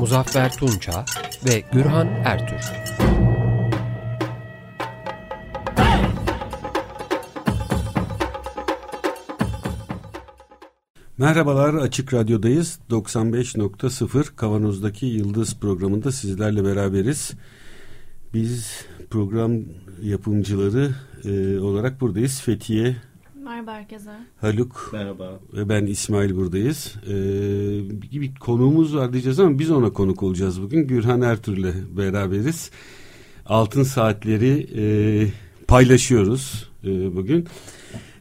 Muzaffer Tunça ve Gürhan Ertür. Merhabalar Açık Radyo'dayız. 95.0 Kavanoz'daki Yıldız programında sizlerle beraberiz. Biz program yapımcıları e, olarak buradayız. Fethiye, Merhaba herkese. Haluk Merhaba. ve ben İsmail buradayız. E, bir konuğumuz var diyeceğiz ama biz ona konuk olacağız bugün. Gürhan Ertür'le beraberiz. Altın saatleri e, paylaşıyoruz e, bugün.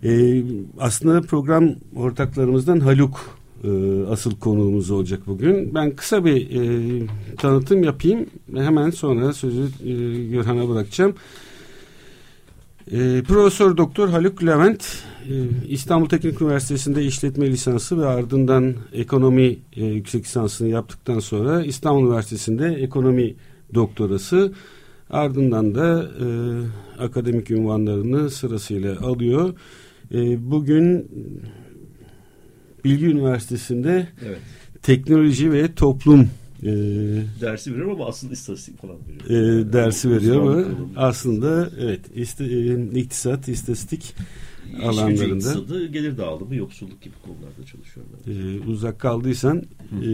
E, aslında program ortaklarımızdan Haluk e, asıl konuğumuz olacak bugün. Ben kısa bir e, tanıtım yapayım. Hemen sonra sözü e, Gürhan'a bırakacağım. E, Profesör Doktor Haluk Levent e, İstanbul Teknik Üniversitesi'nde işletme lisansı ve ardından ekonomi e, yüksek lisansını yaptıktan sonra İstanbul Üniversitesi'nde ekonomi doktorası ardından da e, akademik ünvanlarını sırasıyla alıyor. E, bugün Bilgi Üniversitesi'nde Evet. teknoloji ve toplum e, Dersi veriyor ama aslında istatistik falan veriyor. e, dersi veriyor ama aslında evet iste, e, iktisat, istatistik İş alanlarında iktisadı, gelir dağılımı, yoksulluk gibi konularda çalışıyorum ben. e, uzak kaldıysan e,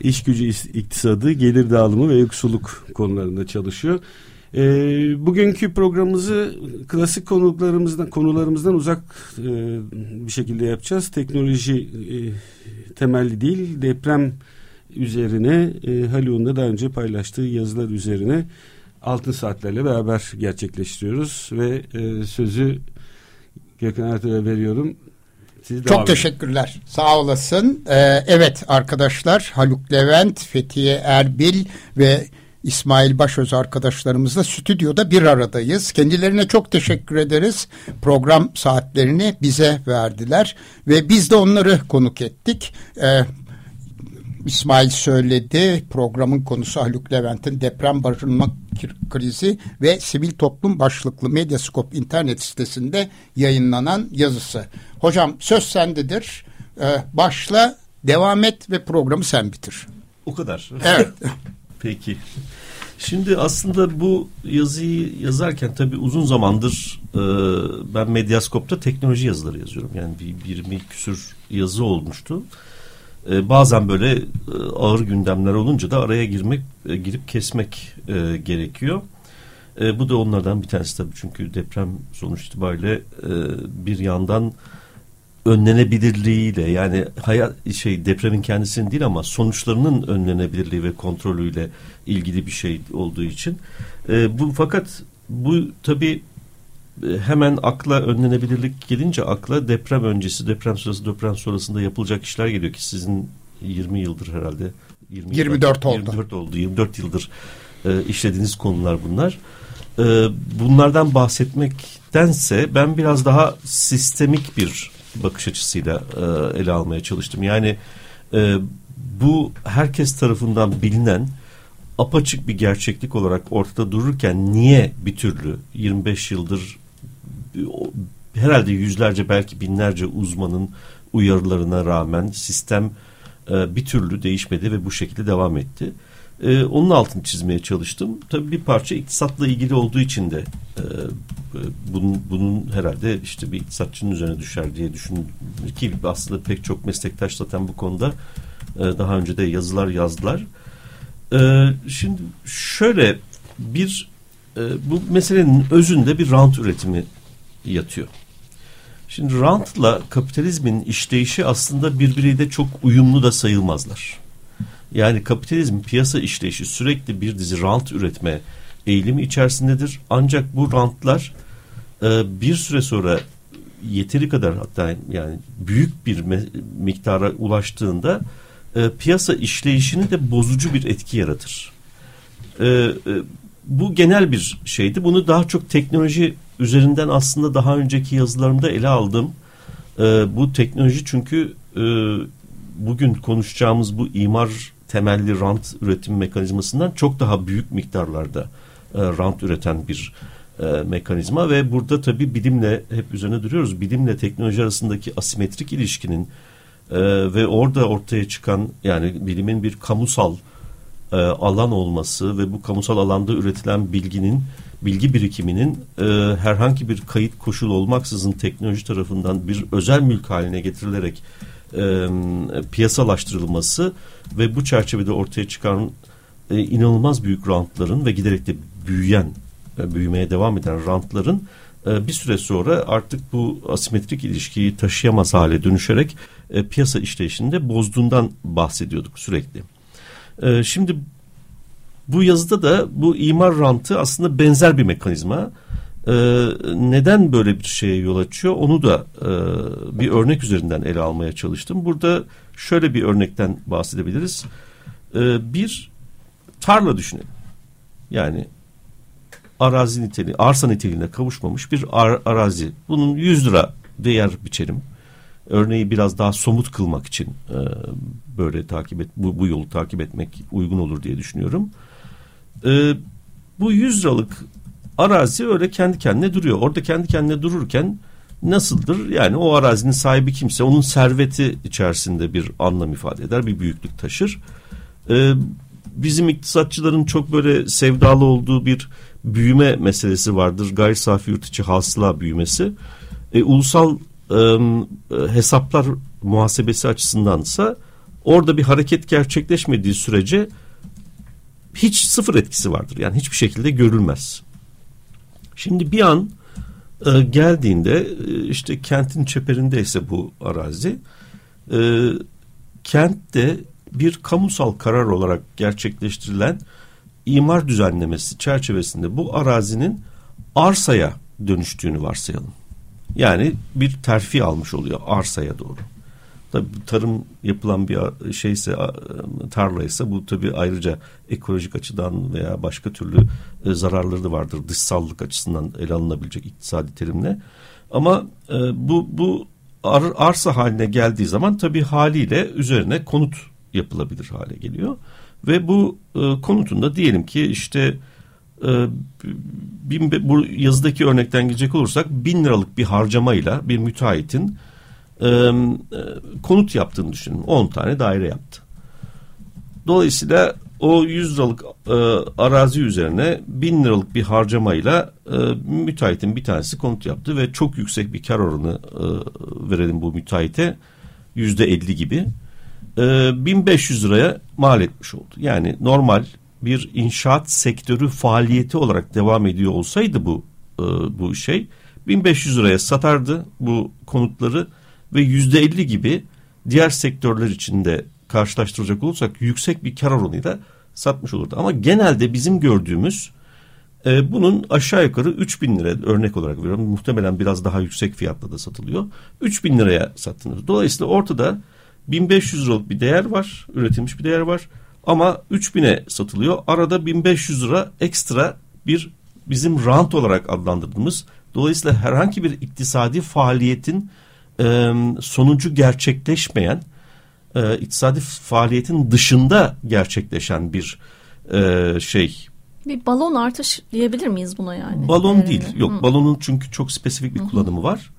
iş gücü is- iktisadı, gelir dağılımı ve yoksulluk konularında çalışıyor. E, bugünkü programımızı klasik konularımızdan konularımızdan uzak e, bir şekilde yapacağız. Teknoloji e, temelli değil, deprem üzerine e, Haluk'un da daha önce paylaştığı yazılar üzerine altın saatlerle beraber gerçekleştiriyoruz ve e, sözü Gökhan Ertuğrul'a veriyorum. Siz Çok edin. teşekkürler. Sağ olasın. Ee, evet arkadaşlar Haluk Levent, Fethiye Erbil ve İsmail Başöz arkadaşlarımızla stüdyoda bir aradayız. Kendilerine çok teşekkür ederiz. Program saatlerini bize verdiler ve biz de onları konuk ettik. Ee, İsmail söyledi. Programın konusu Haluk Levent'in deprem barınma krizi ve sivil toplum başlıklı Medyascope internet sitesinde yayınlanan yazısı. Hocam söz sendedir. Ee, başla, devam et ve programı sen bitir. O kadar. Evet. Peki. Şimdi aslında bu yazıyı yazarken tabii uzun zamandır e, ben Medyascope'da teknoloji yazıları yazıyorum. Yani bir 20 küsür yazı olmuştu. E, bazen böyle e, ağır gündemler olunca da araya girmek, e, girip kesmek e, gerekiyor. E, bu da onlardan bir tanesi tabii çünkü deprem sonuç itibariyle e, bir yandan önlenebilirliğiyle yani hayat şey depremin kendisinin değil ama sonuçlarının önlenebilirliği ve kontrolüyle ilgili bir şey olduğu için e, bu fakat bu tabi hemen akla önlenebilirlik gelince akla deprem öncesi deprem sırası deprem sonrasında yapılacak işler geliyor ki sizin 20 yıldır herhalde 20 24 oldu. 24 oldu 24 yıldır e, işlediğiniz konular bunlar e, bunlardan bahsetmektense ben biraz daha sistemik bir bakış açısıyla e, ele almaya çalıştım. Yani e, bu herkes tarafından bilinen apaçık bir gerçeklik olarak ortada dururken niye bir türlü 25 yıldır e, herhalde yüzlerce belki binlerce uzmanın uyarılarına rağmen sistem e, bir türlü değişmedi ve bu şekilde devam etti. E, onun altını çizmeye çalıştım. Tabii bir parça iktisatla ilgili olduğu için de e, bunun, bunun herhalde işte bir iktisatçının üzerine düşer diye düşündüm ki aslında pek çok meslektaş zaten bu konuda daha önce de yazılar yazdılar. Şimdi şöyle bir bu meselenin özünde bir rant üretimi yatıyor. Şimdi rantla kapitalizmin işleyişi aslında birbiriyle çok uyumlu da sayılmazlar. Yani kapitalizm piyasa işleyişi sürekli bir dizi rant üretme eğilimi içerisindedir. Ancak bu rantlar e, bir süre sonra yeteri kadar hatta yani büyük bir miktara ulaştığında e, piyasa işleyişini de bozucu bir etki yaratır. E, bu genel bir şeydi. Bunu daha çok teknoloji üzerinden aslında daha önceki yazılarımda ele aldım. E, bu teknoloji çünkü e, bugün konuşacağımız bu imar temelli rant üretim mekanizmasından çok daha büyük miktarlarda e, rant üreten bir e, mekanizma ve burada tabii bilimle hep üzerine duruyoruz. Bilimle teknoloji arasındaki asimetrik ilişkinin e, ve orada ortaya çıkan yani bilimin bir kamusal e, alan olması ve bu kamusal alanda üretilen bilginin bilgi birikiminin e, herhangi bir kayıt koşul olmaksızın teknoloji tarafından bir özel mülk haline getirilerek e, piyasalaştırılması ve bu çerçevede ortaya çıkan e, inanılmaz büyük rantların ve giderek de büyüyen e, büyümeye devam eden rantların e, bir süre sonra artık bu asimetrik ilişkiyi taşıyamaz hale dönüşerek e, piyasa işleyişinde bozduğundan bahsediyorduk sürekli. E, şimdi bu yazıda da bu imar rantı aslında benzer bir mekanizma. Ee, neden böyle bir şeye yol açıyor onu da e, bir örnek üzerinden ele almaya çalıştım. Burada şöyle bir örnekten bahsedebiliriz. Ee, bir tarla düşünelim. Yani arazi niteliği, arsa niteliğine kavuşmamış bir ar arazi. Bunun 100 lira değer biçerim. Örneği biraz daha somut kılmak için e, böyle takip et, bu, bu yolu takip etmek uygun olur diye düşünüyorum. E, bu 100 liralık arazi öyle kendi kendine duruyor. Orada kendi kendine dururken nasıldır? Yani o arazinin sahibi kimse onun serveti içerisinde bir anlam ifade eder, bir büyüklük taşır. Ee, bizim iktisatçıların çok böyle sevdalı olduğu bir büyüme meselesi vardır. Gayri safi yurt içi hasıla büyümesi. Ee, ulusal hesaplar muhasebesi açısındansa orada bir hareket gerçekleşmediği sürece hiç sıfır etkisi vardır. Yani hiçbir şekilde görülmez. Şimdi bir an e, geldiğinde e, işte kentin çeperindeyse bu arazi e, kentte bir kamusal karar olarak gerçekleştirilen imar düzenlemesi çerçevesinde bu arazinin arsaya dönüştüğünü varsayalım. Yani bir terfi almış oluyor arsaya doğru. Tabii tarım yapılan bir şeyse tarlaysa bu tabii ayrıca ekolojik açıdan veya başka türlü e, zararları da vardır dışsallık açısından ele alınabilecek iktisadi terimle. Ama e, bu bu ar, arsa haline geldiği zaman tabii haliyle üzerine konut yapılabilir hale geliyor. Ve bu e, konutunda diyelim ki işte bin, bu yazıdaki örnekten gidecek olursak bin liralık bir harcamayla bir müteahhitin e, konut yaptığını düşünün. 10 tane daire yaptı. Dolayısıyla o 100 liralık e, arazi üzerine 1000 liralık bir harcamayla e, müteahhitin bir tanesi konut yaptı ve çok yüksek bir kar oranı e, verelim bu müteahhite yüzde 50 gibi e, 1500 liraya mal etmiş oldu. Yani normal bir inşaat sektörü faaliyeti olarak devam ediyor olsaydı bu e, bu şey 1500 liraya satardı bu konutları ve yüzde elli gibi diğer sektörler içinde karşılaştıracak olursak yüksek bir kar oranıyla satmış olurdu. Ama genelde bizim gördüğümüz e, bunun aşağı yukarı 3 bin lira örnek olarak veriyorum. Muhtemelen biraz daha yüksek fiyatla da satılıyor. 3 bin liraya sattınız. Dolayısıyla ortada 1500 liralık bir değer var. Üretilmiş bir değer var. Ama 3000'e satılıyor. Arada 1500 lira ekstra bir bizim rant olarak adlandırdığımız dolayısıyla herhangi bir iktisadi faaliyetin e, sonucu gerçekleşmeyen e, iktisadi faaliyetin dışında gerçekleşen bir e, şey. Bir balon artış diyebilir miyiz buna yani? Balon ee, değil. Yok hı. balonun çünkü çok spesifik bir hı. kullanımı var.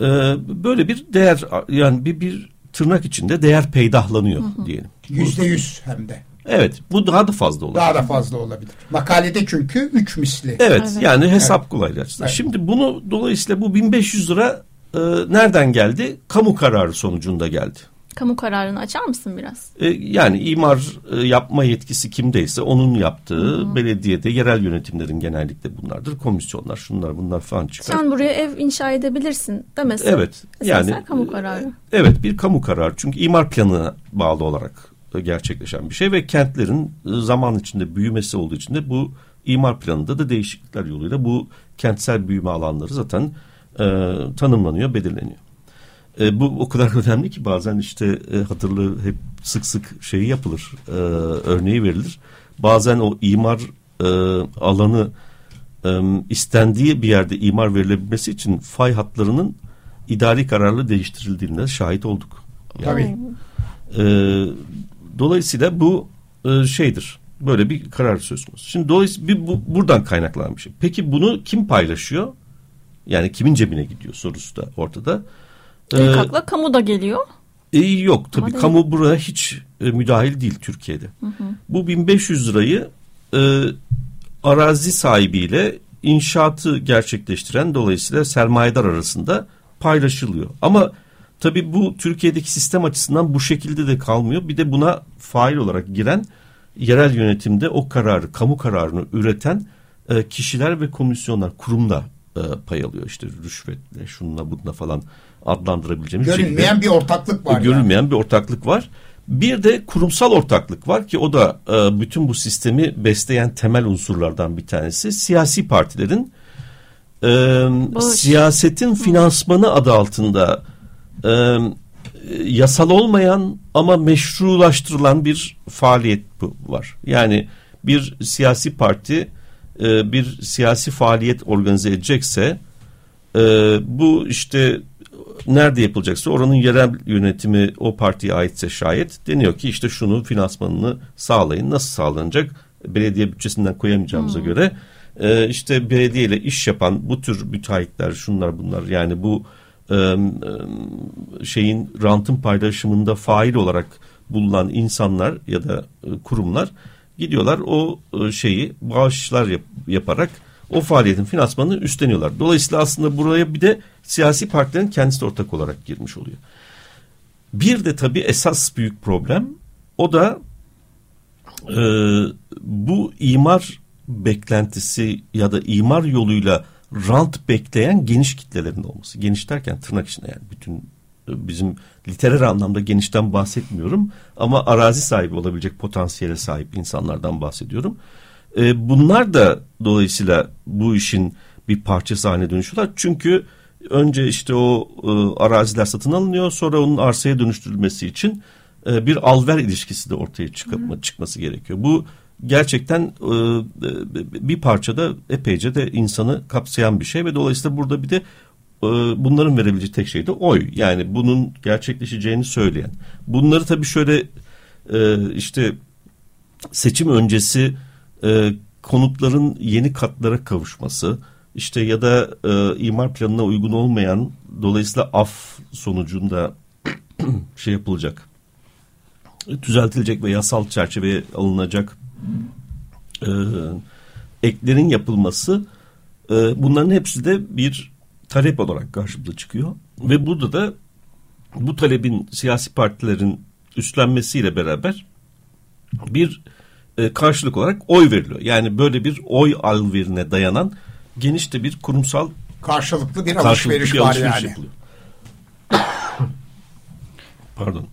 Ee, böyle bir değer yani bir bir tırnak içinde değer peydahlanıyor hı. diyelim. Yüzde yüz hem de. Evet bu daha da fazla olabilir. Daha da fazla olabilir. Makalede çünkü üç misli. Evet, evet. yani hesap evet. kolaylaştı. Evet. Şimdi bunu dolayısıyla bu 1500 lira e, nereden geldi? Kamu kararı sonucunda geldi. Kamu kararını açar mısın biraz? E, yani imar e, yapma yetkisi kimdeyse onun yaptığı Hı-hı. belediyede yerel yönetimlerin genellikle bunlardır. Komisyonlar şunlar bunlar falan çıkar. Sen buraya ev inşa edebilirsin demesin. Evet. Esasen yani kamu kararı. E, evet bir kamu kararı. Çünkü imar planına bağlı olarak gerçekleşen bir şey ve kentlerin e, zaman içinde büyümesi olduğu için de bu imar planında da değişiklikler yoluyla bu kentsel büyüme alanları zaten e, tanımlanıyor, belirleniyor. E, bu o kadar önemli ki bazen işte e, hatırlı hep sık sık şeyi yapılır. E, örneği verilir. Bazen o imar e, alanı e, istendiği bir yerde imar verilebilmesi için fay hatlarının idari kararlı değiştirildiğine şahit olduk. Tabii. E, dolayısıyla bu e, şeydir. Böyle bir karar söz konusu. Şimdi dolayısıyla bir, bu, buradan kaynaklanan bir şey. Peki bunu kim paylaşıyor? Yani kimin cebine gidiyor sorusu da ortada. İlk Ee, akla kamu da geliyor. e, yok tabii Ama kamu buraya hiç e, müdahil değil Türkiye'de. Bu 1500 lirayı e, arazi sahibiyle inşaatı gerçekleştiren dolayısıyla sermayedar arasında paylaşılıyor. Ama tabii bu Türkiye'deki sistem açısından bu şekilde de kalmıyor. Bir de buna fail olarak giren yerel yönetimde o kararı, kamu kararını üreten e, kişiler ve komisyonlar, kurumda e, pay alıyor. İşte rüşvetle, şununla bununla falan adlandırabileceğimiz şekilde- Görünmeyen bir ortaklık var. yani. görülmeyen bir ortaklık var. Bir de kurumsal ortaklık var ki o da e, bütün bu sistemi besleyen temel unsurlardan bir tanesi. Siyasi partilerin e, siyasetin finansmanı adı altında e, yasal olmayan ama meşrulaştırılan bir faaliyet bu var. Yani bir siyasi parti e, bir siyasi faaliyet organize edecekse e, bu işte nerede yapılacaksa oranın yerel yönetimi o partiye aitse şayet deniyor ki işte şunu finansmanını sağlayın. Nasıl sağlanacak? Belediye bütçesinden koyamayacağımıza göre e, işte belediye ile iş yapan bu tür müteahhitler şunlar bunlar yani bu şeyin rantın paylaşımında fail olarak bulunan insanlar ya da e, kurumlar gidiyorlar o e, şeyi bağışlar yap- yaparak o faaliyetin finansmanını üstleniyorlar. Dolayısıyla aslında buraya bir de siyasi partilerin kendisi ortak olarak girmiş oluyor. Bir de tabii esas büyük problem o da e, bu imar beklentisi ya da imar yoluyla rant bekleyen geniş kitlelerin olması. Geniş derken tırnak içinde yani bütün bizim literer anlamda genişten bahsetmiyorum ama arazi sahibi olabilecek potansiyele sahip insanlardan bahsediyorum. E, bunlar da dolayısıyla bu işin bir parçası haline dönüşüyorlar. Çünkü önce işte o e, araziler satın alınıyor sonra onun arsaya dönüştürülmesi için e, bir alver ilişkisi de ortaya çıkma, çıkması gerekiyor. Bu gerçekten e, e, bir parçada epeyce de insanı kapsayan bir şey ve dolayısıyla burada bir de e, bunların verebileceği tek şey de oy. Yani bunun gerçekleşeceğini söyleyen. Bunları tabii şöyle e, işte seçim öncesi konutların yeni katlara kavuşması işte ya da e, imar planına uygun olmayan dolayısıyla af sonucunda şey yapılacak düzeltilecek ve yasal çerçeveye alınacak e, eklerin yapılması e, bunların hepsi de bir talep olarak karşımıza çıkıyor ve burada da bu talebin siyasi partilerin üstlenmesiyle beraber bir e, karşılık olarak oy veriliyor. Yani böyle bir oy alverine dayanan geniş de bir kurumsal Karşılıklı bir karşılıklı alışveriş bir var yani. yapılıyor. Pardon.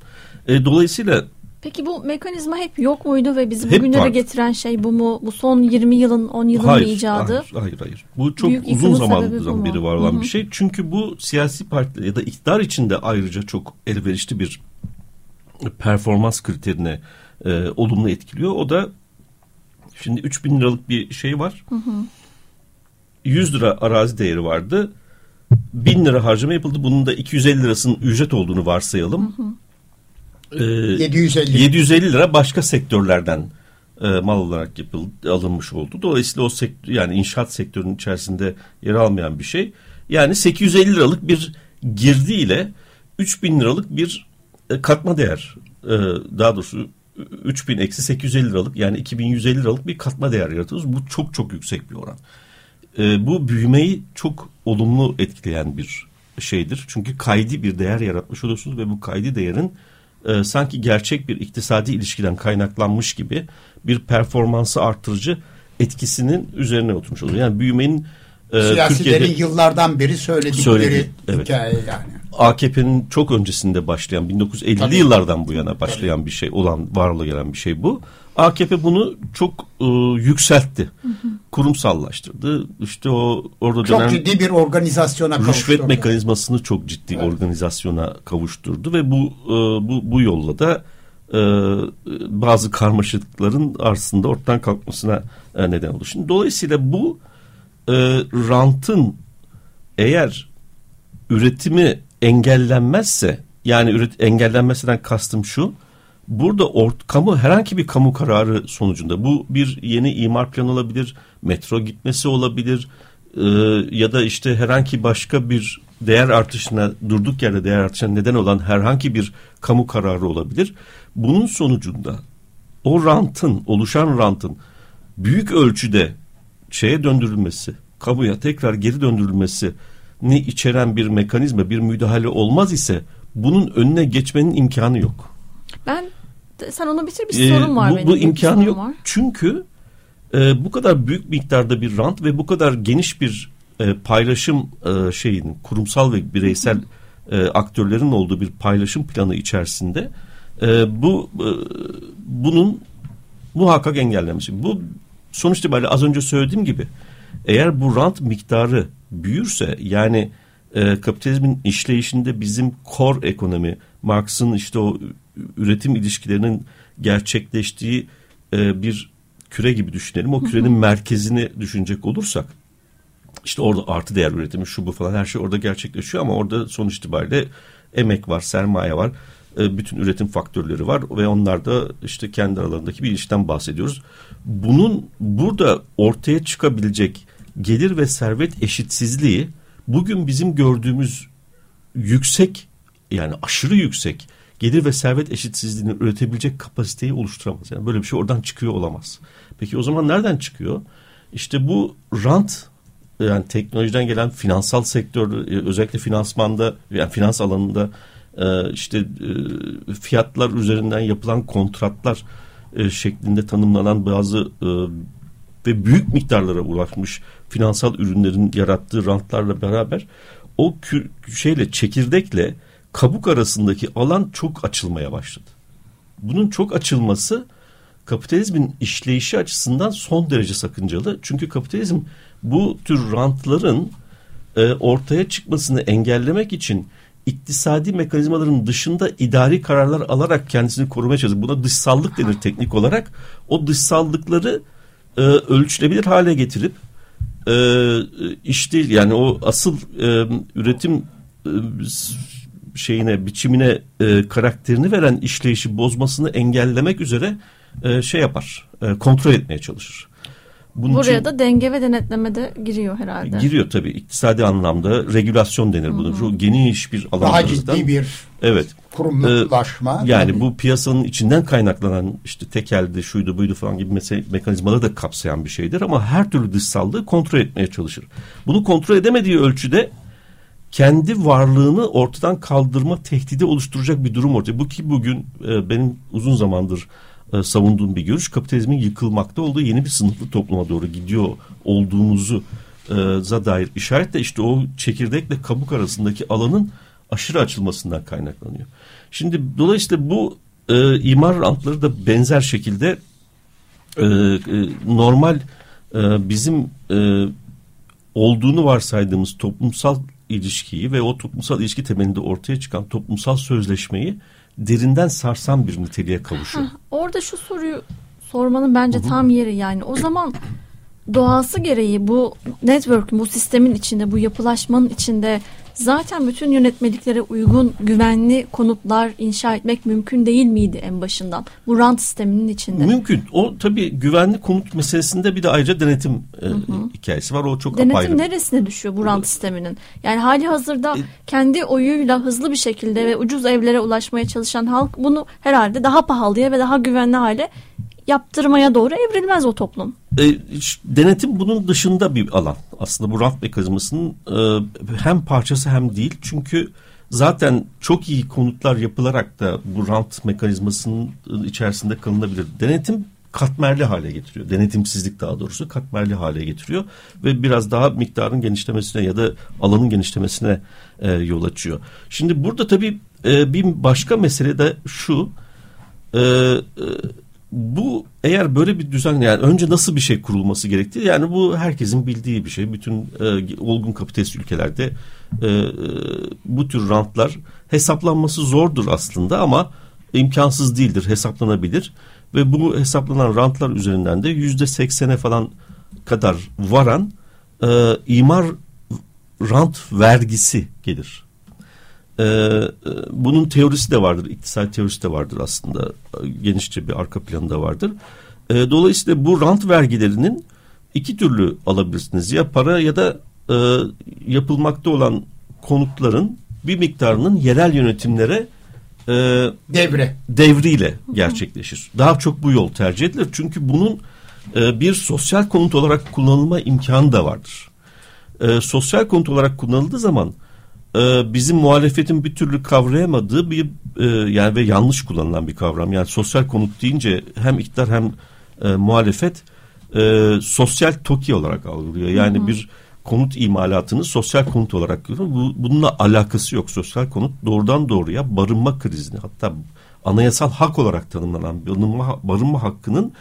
E, dolayısıyla Peki bu mekanizma hep yok muydu ve bizi Hep bugünlere vardı. getiren şey bu mu? Bu son 20 yılın 10 yılın bir icadı. Hayır, hayır, hayır. Bu çok Büyük uzun zamandan beri var olan Hı hı. bir şey. Çünkü bu siyasi partiler ya da iktidar içinde ayrıca çok elverişli bir performans kriterine e, olumlu etkiliyor. O da şimdi 3000 liralık bir şey var. 100 lira arazi değeri vardı. 1000 lira harcama yapıldı. Bunun da 250 lirasının ücret olduğunu varsayalım. Ee, 750. 750 lira başka sektörlerden e, mal olarak yapıldı, alınmış oldu. Dolayısıyla o sektör yani inşaat sektörünün içerisinde yer almayan bir şey. Yani 850 liralık bir girdiyle 3000 liralık bir e, katma değer e, daha doğrusu 3000 eksi 850 liralık yani 2150 liralık bir katma değer yaratıyoruz. Bu çok çok yüksek bir oran. E, bu büyümeyi çok olumlu etkileyen bir şeydir. Çünkü kaydi bir değer yaratmış oluyorsunuz ve bu kaydi değerin e, sanki gerçek bir iktisadi ilişkiden kaynaklanmış gibi bir performansı artırıcı etkisinin üzerine oturmuş oluyor. Yani büyümenin e, Siyasilerin Türkiye'de yıllardan beri söyledikleri Söyledi, evet. hikaye yani. AKP'nin çok öncesinde başlayan 1950'li Tabii. yıllardan bu yana başlayan bir şey olan varlığa gelen bir şey bu. AKP bunu çok e, yükseltti. Kurumsallaştırdı. İşte o orada Çok dönen ciddi bir organizasyona rüşvet kavuşturdu. mekanizmasını çok ciddi organizasyona kavuşturdu ve bu e, bu bu yolla da e, bazı karmaşıklıkların aslında ortadan kalkmasına e, neden oldu. Şimdi dolayısıyla bu e, rantın eğer üretimi engellenmezse yani üret, engellenmesinden kastım şu burada ort, kamu herhangi bir kamu kararı sonucunda bu bir yeni imar planı olabilir metro gitmesi olabilir e, ya da işte herhangi başka bir değer artışına durduk yerde değer artışına neden olan herhangi bir kamu kararı olabilir. Bunun sonucunda o rantın oluşan rantın büyük ölçüde şeye döndürülmesi, kamuya tekrar geri döndürülmesi ni içeren bir mekanizma, bir müdahale olmaz ise bunun önüne geçmenin imkanı yok. Ben sen onu bitir bir Ee, sorun var bu, benim. bu imkanı yok. var. Çünkü e, bu kadar büyük miktarda bir rant ve bu kadar geniş bir e, paylaşım e, şeyin kurumsal ve bireysel e, aktörlerin olduğu bir paylaşım planı içerisinde e, bu e, bunun muhakkak engellenmesi. Bu sonuç itibariyle az önce söylediğim gibi eğer bu rant miktarı büyürse yani e, kapitalizmin işleyişinde bizim core ekonomi Marx'ın işte o üretim ilişkilerinin gerçekleştiği e, bir küre gibi düşünelim. O kürenin merkezini düşünecek olursak işte orada artı değer üretimi şu bu falan her şey orada gerçekleşiyor ama orada sonuç itibariyle emek var, sermaye var. e, Bütün üretim faktörleri var ve onlar da işte kendi aralarındaki bir ilişkiden bahsediyoruz. Bunun burada ortaya çıkabilecek gelir ve servet eşitsizliği bugün bizim gördüğümüz yüksek yani aşırı yüksek gelir ve servet eşitsizliğini üretebilecek kapasiteyi oluşturamaz. Yani böyle bir şey oradan çıkıyor olamaz. Peki o zaman nereden çıkıyor? İşte bu rant yani teknolojiden gelen finansal sektör e, özellikle finansmanda yani finans alanında e, işte e, fiyatlar üzerinden yapılan kontratlar şeklinde tanımlanan bazı ve büyük miktarlara ulaşmış finansal ürünlerin yarattığı rantlarla beraber o şeyle çekirdekle kabuk arasındaki alan çok açılmaya başladı. Bunun çok açılması kapitalizmin işleyişi açısından son derece sakıncalı. Çünkü kapitalizm bu tür rantların e, ortaya çıkmasını engellemek için iktisadi mekanizmaların dışında idari kararlar alarak kendisini korumaya çalışıyor. Buna dışsallık denir teknik olarak. O dışsallıkları e, ölçülebilir hale getirip e, işte yani o asıl e, üretim e, şeyine biçimine e, karakterini veren işleyişi bozmasını engellemek üzere e, şey yapar e, kontrol etmeye çalışır. Bunun Buraya için- da denge ve denetleme de giriyor herhalde. Giriyor tabii iktisadi anlamda regülasyon denir bunun. Çok geniş bir alan. Daha ciddi bir Evet. kurumlaşma. Yani bu piyasanın içinden kaynaklanan işte tekeldi, şuydu, buydu falan gibi mese- mekanizmaları da kapsayan bir şeydir ama her türlü dışsallığı kontrol etmeye çalışır. Bunu kontrol edemediği ölçüde kendi varlığını ortadan kaldırma tehdidi oluşturacak bir durum ortaya. Bu ki bugün e, benim uzun zamandır e, savunduğum bir görüş kapitalizmin yıkılmakta olduğu yeni bir sınıflı topluma doğru gidiyor olduğumuzu e, za dair işaret de işte o çekirdekle kabuk arasındaki alanın aşırı açılmasından kaynaklanıyor. Şimdi dolayısıyla bu e, imar rantları da benzer şekilde e, e, normal e, bizim e, olduğunu varsaydığımız toplumsal ilişkiyi ve o toplumsal ilişki temelinde ortaya çıkan toplumsal sözleşmeyi derinden sarsan bir niteliğe kavuşuyor. Orada şu soruyu sormanın bence tam yeri yani. O zaman doğası gereği bu network, bu sistemin içinde, bu yapılaşmanın içinde zaten bütün yönetmeliklere uygun güvenli konutlar inşa etmek mümkün değil miydi en başından? Bu rant sisteminin içinde. Mümkün. O tabii güvenli konut meselesinde bir de ayrıca denetim e, hikayesi var. O çok apayrı. Denetim neresine düşüyor bu rant sisteminin? Yani hali hazırda E- kendi oyuyla hızlı bir şekilde ve ucuz evlere ulaşmaya çalışan halk bunu herhalde daha pahalıya ve daha güvenli hale yaptırmaya doğru evrilmez o toplum. E, denetim bunun dışında bir alan. Aslında bu rant mekanizmasının e, hem parçası hem değil. Çünkü zaten çok iyi konutlar yapılarak da bu rant mekanizmasının içerisinde kalınabilir. Denetim katmerli hale getiriyor. Denetimsizlik daha doğrusu katmerli hale getiriyor ve biraz daha miktarın genişlemesine ya da alanın genişlemesine e, yol açıyor. Şimdi burada tabii e, bir başka mesele de şu. E, e, bu eğer böyle bir düzen yani önce nasıl bir şey kurulması gerektiği yani bu herkesin bildiği bir şey. Bütün e, olgun kapitalist ülkelerde e, e, bu tür rantlar hesaplanması zordur aslında ama imkansız değildir hesaplanabilir ve bu hesaplanan rantlar üzerinden de yüzde seksene falan kadar varan e, imar rant vergisi gelir. Ee, e, bunun teorisi de vardır, iktisat teorisi de vardır aslında. Genişçe bir arka planı da vardır. E, dolayısıyla bu rant vergilerinin iki türlü alabilirsiniz. Ya para ya da e, yapılmakta olan konutların bir miktarının yerel yönetimlere e, devre devriyle gerçekleşir. Daha çok bu yol tercih edilir. Çünkü bunun e, bir sosyal konut olarak kullanılma imkanı da vardır. E, sosyal konut olarak kullanıldığı zaman e, bizim muhalefetin bir türlü kavrayamadığı bir e, yani ve yanlış kullanılan bir kavram. Yani sosyal konut deyince hem iktidar hem e, muhalefet e, sosyal toki olarak algılıyor. Yani hı hı. bir konut imalatını sosyal konut olarak görüyor. Bu, bununla alakası yok. Sosyal konut doğrudan doğruya barınma krizini hatta anayasal hak olarak tanımlanan barınma, barınma hakkının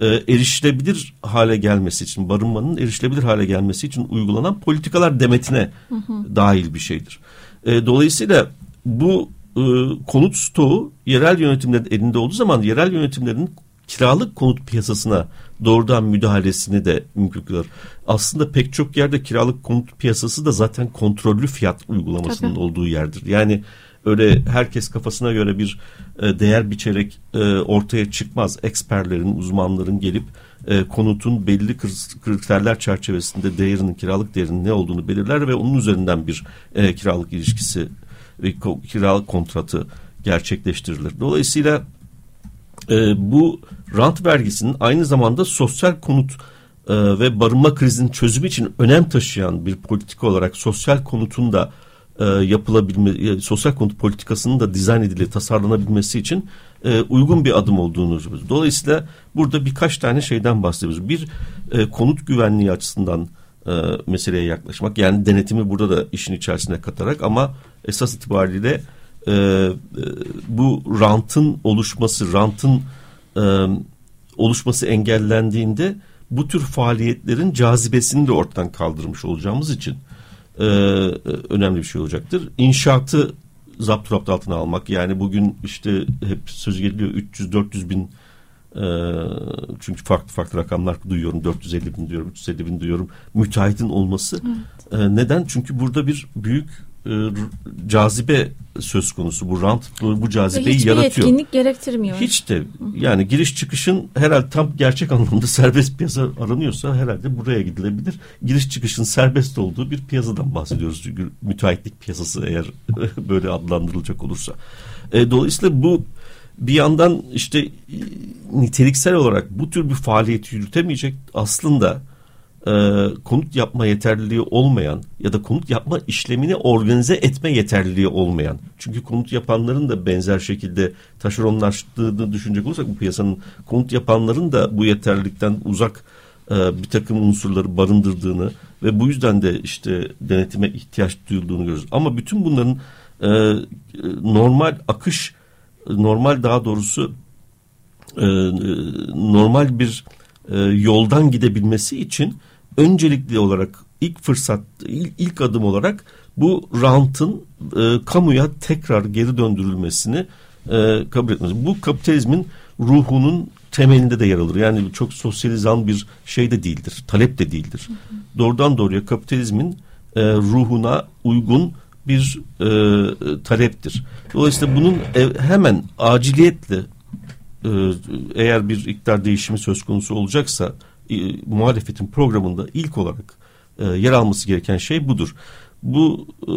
e, erişilebilir hale gelmesi için, barınmanın erişilebilir hale gelmesi için uygulanan politikalar demetine hı hı. dahil bir şeydir. E, dolayısıyla bu e, konut stoğu yerel yönetimlerin elinde olduğu zaman yerel yönetimlerin kiralık konut piyasasına doğrudan müdahalesini de mümkün kılar. Aslında pek çok yerde kiralık konut piyasası da zaten kontrollü fiyat uygulamasının Tabii. olduğu yerdir. Yani öyle herkes kafasına göre bir e, değer biçerek e, ortaya çıkmaz. Eksperlerin, uzmanların gelip e, konutun belli kriterler çerçevesinde değerinin, kiralık değerinin ne olduğunu belirler ve onun üzerinden bir e, kiralık ilişkisi ve kiralık kontratı gerçekleştirilir. Dolayısıyla bu rant vergisinin aynı zamanda sosyal konut ve barınma krizinin çözümü için önem taşıyan bir politika olarak sosyal konutun da e, yapılabilme, e, sosyal konut politikasının da dizayn edilip tasarlanabilmesi için e, uygun bir adım olduğunu Dolayısıyla burada birkaç tane şeyden bahsediyoruz. Bir e, konut güvenliği açısından e, meseleye yaklaşmak. Yani denetimi burada da işin içerisine katarak ama esas itibariyle e, e, bu rantın oluşması, rantın e, oluşması engellendiğinde bu tür faaliyetlerin cazibesini de ortadan kaldırmış olacağımız için e, önemli bir şey olacaktır. İnşaatı zapt rapt altına almak yani bugün işte hep söz geliyor 300-400 bin e, çünkü farklı farklı rakamlar duyuyorum 450 bin diyorum 350 bin diyorum müteahhitin olması evet. e, neden çünkü burada bir büyük e, cazibe söz konusu. Bu rant bu, bu cazibeyi Hiçbir yaratıyor. Hiçbir yetkinlik gerektirmiyor. Hiç de yani giriş çıkışın herhalde tam gerçek anlamda serbest piyasa aranıyorsa herhalde buraya gidilebilir. Giriş çıkışın serbest olduğu bir piyasadan bahsediyoruz. Çünkü müteahhitlik piyasası eğer böyle adlandırılacak olursa. E, dolayısıyla bu bir yandan işte niteliksel olarak bu tür bir faaliyeti yürütemeyecek aslında e, konut yapma yeterliliği olmayan ya da konut yapma işlemini organize etme yeterliliği olmayan. Çünkü konut yapanların da benzer şekilde taşeronlaştığını düşünecek olursak bu piyasanın konut yapanların da bu yeterlilikten uzak e, bir takım unsurları barındırdığını ve bu yüzden de işte denetime ihtiyaç duyulduğunu görüyoruz. Ama bütün bunların e, normal akış, normal daha doğrusu e, normal bir e, yoldan gidebilmesi için öncelikli olarak ilk fırsat, ilk, adım olarak bu rantın e, kamuya tekrar geri döndürülmesini e, kabul etmesi. Bu kapitalizmin ruhunun temelinde de yer alır. Yani çok sosyalizan bir şey de değildir, talep de değildir. Hı hı. Doğrudan doğruya kapitalizmin e, ruhuna uygun bir e, taleptir. Dolayısıyla bunun e, hemen aciliyetle e, eğer bir iktidar değişimi söz konusu olacaksa e, muhalefetin programında ilk olarak e, yer alması gereken şey budur. Bu e,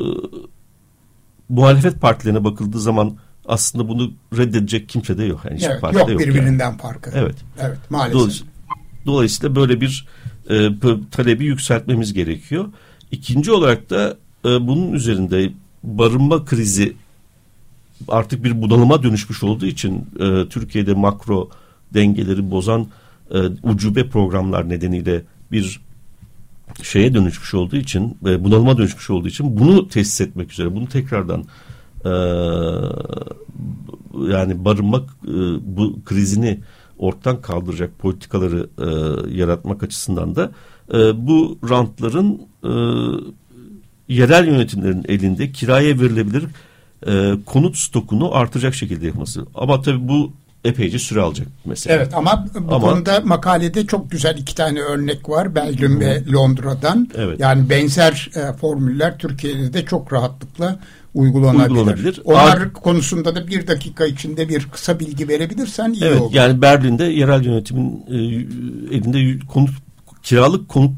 muhalefet partilerine bakıldığı zaman aslında bunu reddedecek kimse de yok. Yani evet, yok, yok birbirinden yani. farkı. Evet. Evet maalesef. Dolayısıyla, dolayısıyla böyle bir e, talebi yükseltmemiz gerekiyor. İkinci olarak da e, bunun üzerinde barınma krizi artık bir bunalıma dönüşmüş olduğu için e, Türkiye'de makro dengeleri bozan e, ucube programlar nedeniyle bir şeye dönüşmüş olduğu için e, bunalıma dönüşmüş olduğu için bunu tesis etmek üzere bunu tekrardan e, yani barınmak e, bu krizini ortadan kaldıracak politikaları e, yaratmak açısından da e, bu rantların e, yerel yönetimlerin elinde kiraya verilebilir e, konut stokunu artacak şekilde yapması. Ama tabii bu epeyce süre alacak mesela. Evet ama bu ama, konuda makalede çok güzel iki tane örnek var. Belgium ve Londra'dan. Evet. Yani benzer e, formüller Türkiye'de de çok rahatlıklıkla uygulanabilir. uygulanabilir. Onlar Ar konusunda da bir dakika içinde bir kısa bilgi verebilirsen iyi evet, olur. Yani Berlin'de yerel yönetimin e, elinde konut kiralık konut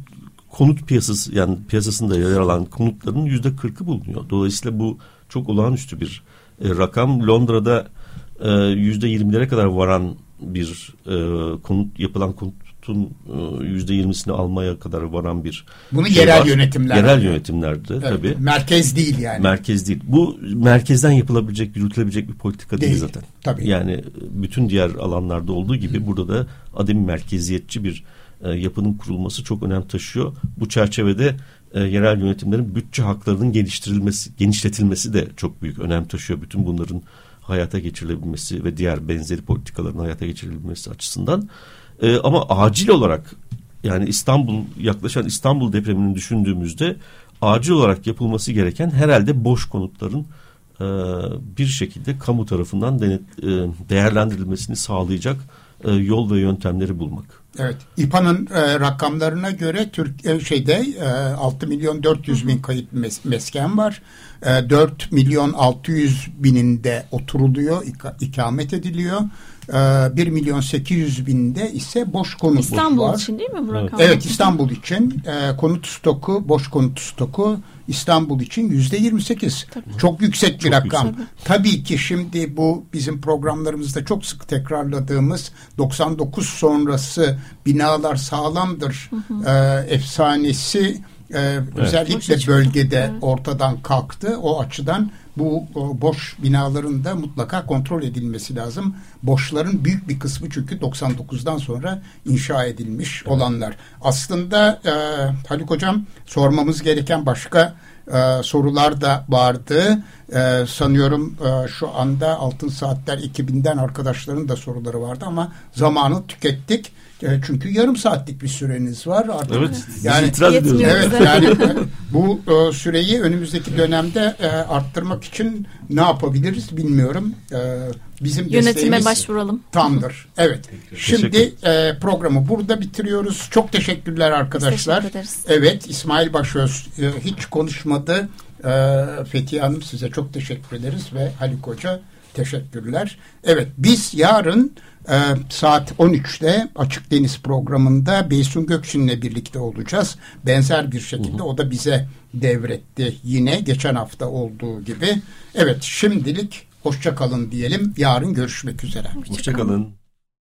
konut piyasası yani piyasasında yer alan konutların yüzde kırkı bulunuyor. Dolayısıyla bu çok olağanüstü bir e, rakam. Londra'da yüzde yirmilere kadar varan bir e, konut yapılan konutun e, yüzde yirmisini almaya kadar varan bir bunu şey yerel var. yönetimler yerel yönetimlerde evet, tabii. merkez değil yani. Merkez değil. Bu merkezden yapılabilecek yürütülebilecek bir politika değil, değil zaten. tabii. Yani bütün diğer alanlarda olduğu gibi Hı. burada da ademi merkeziyetçi bir e, yapının kurulması çok önem taşıyor. Bu çerçevede e, yerel yönetimlerin bütçe haklarının geliştirilmesi genişletilmesi de çok büyük önem taşıyor. Bütün bunların hayata geçirilebilmesi ve diğer benzeri politikaların hayata geçirilebilmesi açısından. E, ama acil olarak yani İstanbul yaklaşan İstanbul depremini düşündüğümüzde acil olarak yapılması gereken herhalde boş konutların e, bir şekilde kamu tarafından denet, e, değerlendirilmesini sağlayacak e, yol ve yöntemleri bulmak. Evet, İPA'nın rakamlarına göre Türk e, şeyde e, 6 milyon 400 bin kayıt mes mesken var. E, 4 milyon 600 bininde oturuluyor, ik ikamet ediliyor. E, 1 milyon 800 binde ise boş konut İstanbul var. için değil mi bu rakam? Evet, İstanbul için e, konut stoku, boş konut stoku İstanbul için yüzde 28. Çok yüksek bir çok rakam. Yüksek. Tabii ki şimdi bu bizim programlarımızda çok sık tekrarladığımız 99 sonrası binalar sağlamdır hı hı. E, efsanesi e, evet. özellikle bölgede evet. ortadan kalktı. O açıdan bu boş binaların da mutlaka kontrol edilmesi lazım. Boşların büyük bir kısmı çünkü 99'dan sonra inşa edilmiş evet. olanlar. Aslında e, Haluk Hocam sormamız gereken başka e, sorular da vardı. E, sanıyorum e, şu anda Altın Saatler ekibinden arkadaşların da soruları vardı ama zamanı tükettik. E, çünkü yarım saatlik bir süreniz var artık. Evet. Yani itiraz ediyoruz. Evet yani bu e, süreyi önümüzdeki dönemde e, arttırmak için ne yapabiliriz bilmiyorum. Bizim yönetime başvuralım. Tamdır. Evet. Şimdi e, programı burada bitiriyoruz. Çok teşekkürler arkadaşlar. Teşekkür ederiz. Evet İsmail Başöz e, hiç konuşmadı. E, Fethiye Hanım size çok teşekkür ederiz ve Haluk Hoca teşekkürler. Evet biz yarın e, saat 13'te Açık Deniz programında Beysun Gökçin'le birlikte olacağız. Benzer bir şekilde o da bize devretti yine geçen hafta olduğu gibi. Evet şimdilik hoşçakalın diyelim. Yarın görüşmek üzere. Hoşçakalın. Hoşça